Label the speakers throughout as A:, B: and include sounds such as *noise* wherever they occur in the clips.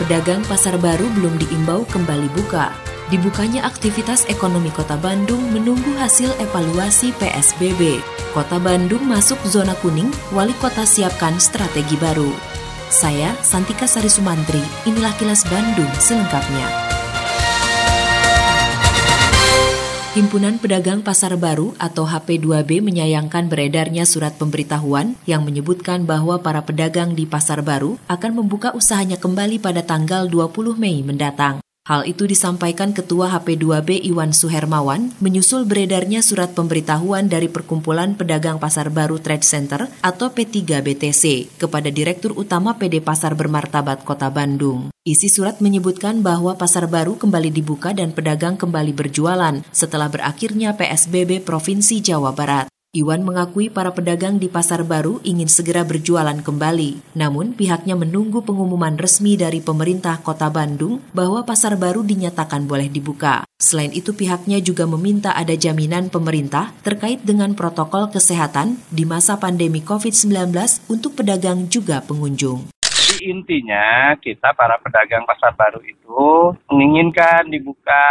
A: pedagang pasar baru belum diimbau kembali buka. Dibukanya aktivitas ekonomi Kota Bandung menunggu hasil evaluasi PSBB. Kota Bandung masuk zona kuning, wali kota siapkan strategi baru. Saya Santika Sari Sumantri, inilah kilas Bandung selengkapnya. Himpunan Pedagang Pasar Baru atau HP2B menyayangkan beredarnya surat pemberitahuan yang menyebutkan bahwa para pedagang di Pasar Baru akan membuka usahanya kembali pada tanggal 20 Mei mendatang. Hal itu disampaikan Ketua HP2B Iwan Suhermawan menyusul beredarnya surat pemberitahuan dari Perkumpulan Pedagang Pasar Baru Trade Center atau P3BTC kepada Direktur Utama PD Pasar Bermartabat Kota Bandung. Isi surat menyebutkan bahwa pasar baru kembali dibuka dan pedagang kembali berjualan setelah berakhirnya PSBB Provinsi Jawa Barat. Iwan mengakui para pedagang di pasar baru ingin segera berjualan kembali. Namun pihaknya menunggu pengumuman resmi dari pemerintah kota Bandung bahwa pasar baru dinyatakan boleh dibuka. Selain itu pihaknya juga meminta ada jaminan pemerintah terkait dengan protokol kesehatan di masa pandemi COVID-19 untuk pedagang juga pengunjung
B: intinya kita para pedagang pasar baru itu menginginkan dibuka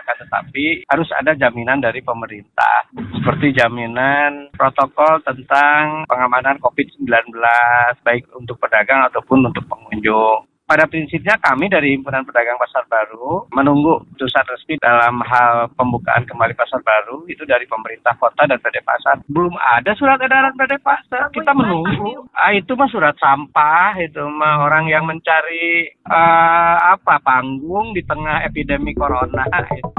B: akan tetapi harus ada jaminan dari pemerintah. Seperti jaminan protokol tentang pengamanan COVID-19 baik untuk pedagang ataupun untuk pengunjung pada prinsipnya kami dari Himpunan Pedagang Pasar Baru menunggu putusan resmi dalam hal pembukaan kembali pasar baru itu dari pemerintah kota dan PD Pasar. Belum ada surat edaran PD Pasar. Kita menunggu. Ah, itu mah surat sampah itu mah orang yang mencari uh, apa panggung di tengah epidemi corona itu.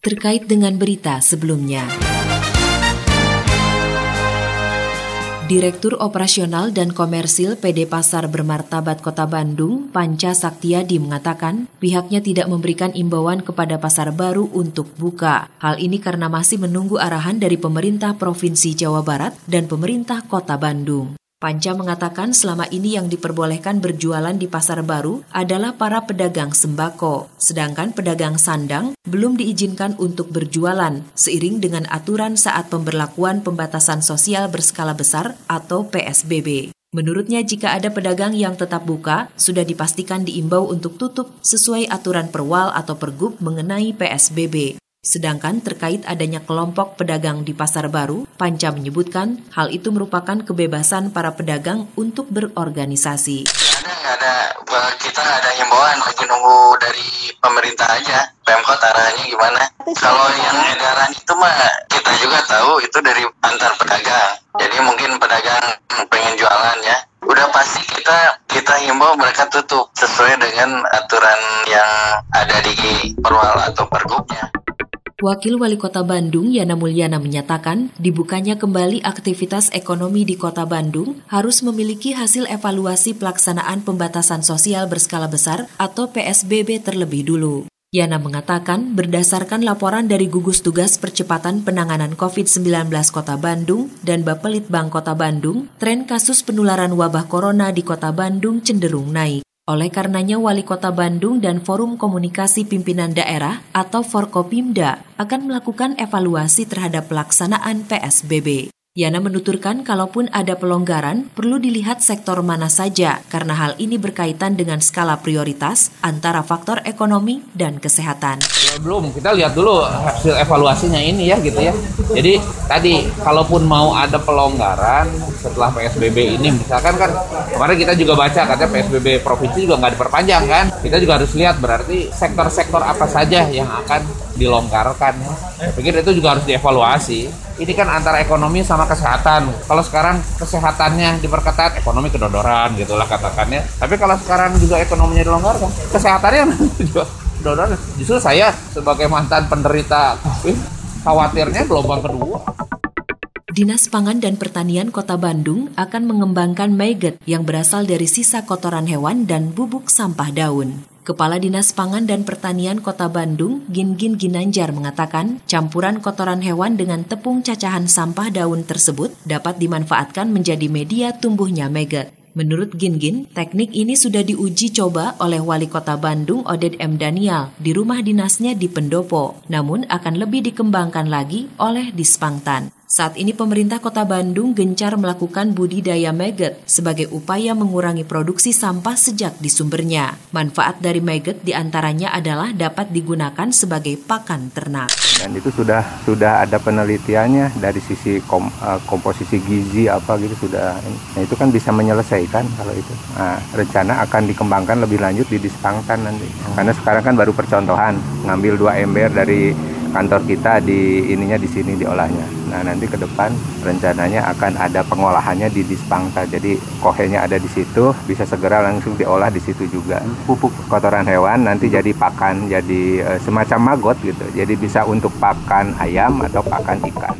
A: Terkait dengan berita sebelumnya. Direktur Operasional dan Komersil PD Pasar Bermartabat Kota Bandung, Panca Saktiadi mengatakan pihaknya tidak memberikan imbauan kepada pasar baru untuk buka. Hal ini karena masih menunggu arahan dari pemerintah Provinsi Jawa Barat dan pemerintah Kota Bandung. Panca mengatakan selama ini yang diperbolehkan berjualan di pasar baru adalah para pedagang sembako, sedangkan pedagang sandang belum diizinkan untuk berjualan seiring dengan aturan saat pemberlakuan pembatasan sosial berskala besar atau PSBB. Menurutnya jika ada pedagang yang tetap buka, sudah dipastikan diimbau untuk tutup sesuai aturan perwal atau pergub mengenai PSBB. Sedangkan terkait adanya kelompok pedagang di pasar baru, Panca menyebutkan hal itu merupakan kebebasan para pedagang untuk berorganisasi.
C: Ada, ada, kita ada himbauan lagi nunggu dari pemerintah aja, Pemkot arahnya gimana. Kalau yang edaran itu mah kita juga tahu itu dari antar pedagang. Jadi mungkin pedagang pengen jualan ya, udah pasti kita kita himbau mereka tutup sesuai dengan aturan yang ada di perwal atau pergubnya.
A: Wakil Wali Kota Bandung Yana Mulyana menyatakan, dibukanya kembali aktivitas ekonomi di Kota Bandung harus memiliki hasil evaluasi pelaksanaan pembatasan sosial berskala besar atau PSBB terlebih dulu. Yana mengatakan, berdasarkan laporan dari gugus tugas percepatan penanganan COVID-19 Kota Bandung dan Bapelitbang Kota Bandung, tren kasus penularan wabah corona di Kota Bandung cenderung naik. Oleh karenanya Wali Kota Bandung dan Forum Komunikasi Pimpinan Daerah atau Forkopimda akan melakukan evaluasi terhadap pelaksanaan PSBB. Yana menuturkan kalaupun ada pelonggaran, perlu dilihat sektor mana saja karena hal ini berkaitan dengan skala prioritas antara faktor ekonomi dan kesehatan.
D: Ya, belum, kita lihat dulu hasil evaluasinya ini ya gitu ya. Jadi tadi kalaupun mau ada pelonggaran setelah PSBB ini misalkan kan kemarin kita juga baca katanya PSBB provinsi juga nggak diperpanjang kan. Kita juga harus lihat berarti sektor-sektor apa saja yang akan dilonggarkan. Saya pikir itu juga harus dievaluasi ini kan antara ekonomi sama kesehatan. Kalau sekarang kesehatannya diperketat, ekonomi kedodoran gitulah katakannya. Tapi kalau sekarang juga ekonominya dilonggarkan, kesehatannya *laughs* juga kedodoran. Justru saya sebagai mantan penderita COVID, khawatirnya gelombang kedua.
A: Dinas Pangan dan Pertanian Kota Bandung akan mengembangkan maggot yang berasal dari sisa kotoran hewan dan bubuk sampah daun. Kepala Dinas Pangan dan Pertanian Kota Bandung, Gin-Gin Ginanjar mengatakan, campuran kotoran hewan dengan tepung cacahan sampah daun tersebut dapat dimanfaatkan menjadi media tumbuhnya maggot. Menurut Gin-Gin, teknik ini sudah diuji coba oleh Wali Kota Bandung Oded M. Daniel di rumah dinasnya di Pendopo, namun akan lebih dikembangkan lagi oleh Dispangtan. Saat ini pemerintah kota Bandung gencar melakukan budidaya maggot sebagai upaya mengurangi produksi sampah sejak di sumbernya. Manfaat dari maggot di antaranya adalah dapat digunakan sebagai pakan ternak.
E: Dan itu sudah sudah ada penelitiannya dari sisi kom, uh, komposisi gizi apa gitu sudah. Nah itu kan bisa menyelesaikan kalau itu. Nah, rencana akan dikembangkan lebih lanjut di Dispangtan nanti. Karena sekarang kan baru percontohan ngambil dua ember dari kantor kita di ininya di sini diolahnya. Nah nanti ke depan rencananya akan ada pengolahannya di Dispangta. Jadi kohenya ada di situ, bisa segera langsung diolah di situ juga. Pupuk kotoran hewan nanti jadi pakan, jadi e, semacam magot gitu. Jadi bisa untuk pakan ayam atau pakan ikan.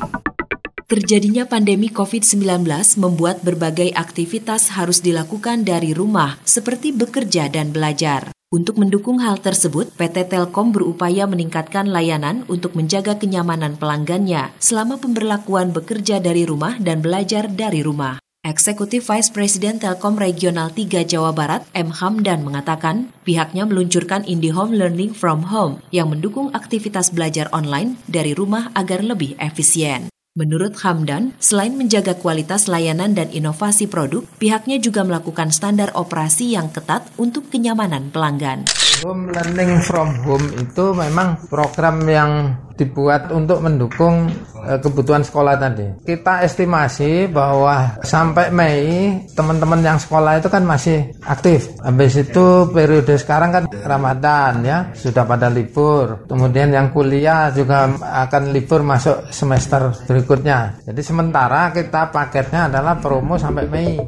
A: Terjadinya pandemi COVID-19 membuat berbagai aktivitas harus dilakukan dari rumah, seperti bekerja dan belajar. Untuk mendukung hal tersebut, PT Telkom berupaya meningkatkan layanan untuk menjaga kenyamanan pelanggannya selama pemberlakuan bekerja dari rumah dan belajar dari rumah. Eksekutif Vice President Telkom Regional 3 Jawa Barat, M. Hamdan mengatakan, pihaknya meluncurkan IndiHome Learning from Home yang mendukung aktivitas belajar online dari rumah agar lebih efisien. Menurut Hamdan, selain menjaga kualitas layanan dan inovasi produk, pihaknya juga melakukan standar operasi yang ketat untuk kenyamanan pelanggan.
F: Home learning from home itu memang program yang dibuat untuk mendukung uh, kebutuhan sekolah tadi. Kita estimasi bahwa sampai Mei teman-teman yang sekolah itu kan masih aktif. Habis itu periode sekarang kan Ramadan ya, sudah pada libur. Kemudian yang kuliah juga akan libur masuk semester berikutnya. Jadi sementara kita paketnya adalah promo sampai Mei.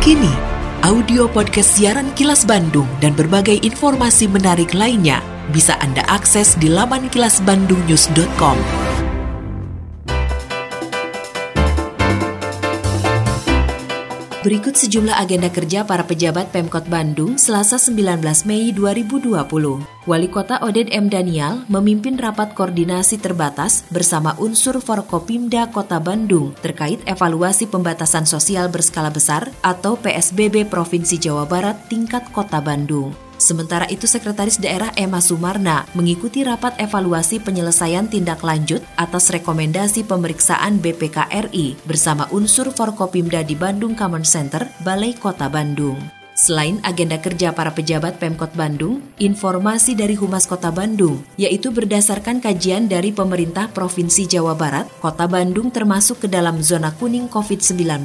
A: Kini audio podcast siaran Kilas Bandung dan berbagai informasi menarik lainnya bisa Anda akses di laman kilasbandungnews.com. Berikut sejumlah agenda kerja para pejabat Pemkot Bandung Selasa 19 Mei 2020. Wali Kota Oded M. Daniel memimpin rapat koordinasi terbatas bersama unsur Forkopimda Kota Bandung terkait evaluasi pembatasan sosial berskala besar atau PSBB Provinsi Jawa Barat tingkat Kota Bandung. Sementara itu Sekretaris Daerah Emma Sumarna mengikuti rapat evaluasi penyelesaian tindak lanjut atas rekomendasi pemeriksaan BPKRI bersama unsur Forkopimda di Bandung Common Center, Balai Kota Bandung. Selain agenda kerja para pejabat Pemkot Bandung, informasi dari Humas Kota Bandung, yaitu berdasarkan kajian dari pemerintah Provinsi Jawa Barat, Kota Bandung termasuk ke dalam zona kuning COVID-19.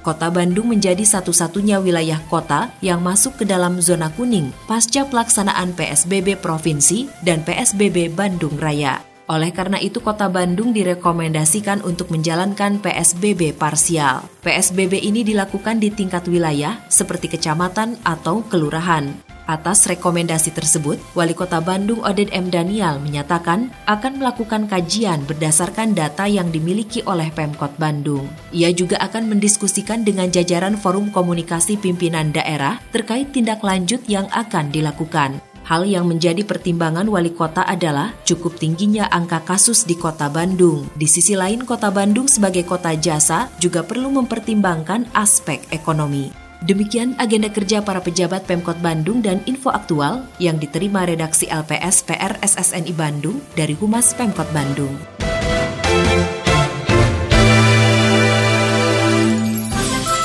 A: Kota Bandung menjadi satu-satunya wilayah kota yang masuk ke dalam zona kuning pasca pelaksanaan PSBB Provinsi dan PSBB Bandung Raya. Oleh karena itu, Kota Bandung direkomendasikan untuk menjalankan PSBB parsial. PSBB ini dilakukan di tingkat wilayah seperti kecamatan atau kelurahan. Atas rekomendasi tersebut, Wali Kota Bandung Oded M. Daniel menyatakan akan melakukan kajian berdasarkan data yang dimiliki oleh Pemkot Bandung. Ia juga akan mendiskusikan dengan jajaran Forum Komunikasi Pimpinan Daerah terkait tindak lanjut yang akan dilakukan. Hal yang menjadi pertimbangan wali kota adalah cukup tingginya angka kasus di kota Bandung. Di sisi lain, kota Bandung sebagai kota jasa juga perlu mempertimbangkan aspek ekonomi. Demikian agenda kerja para pejabat Pemkot Bandung dan info aktual yang diterima redaksi LPS PR SSNI Bandung dari Humas Pemkot Bandung.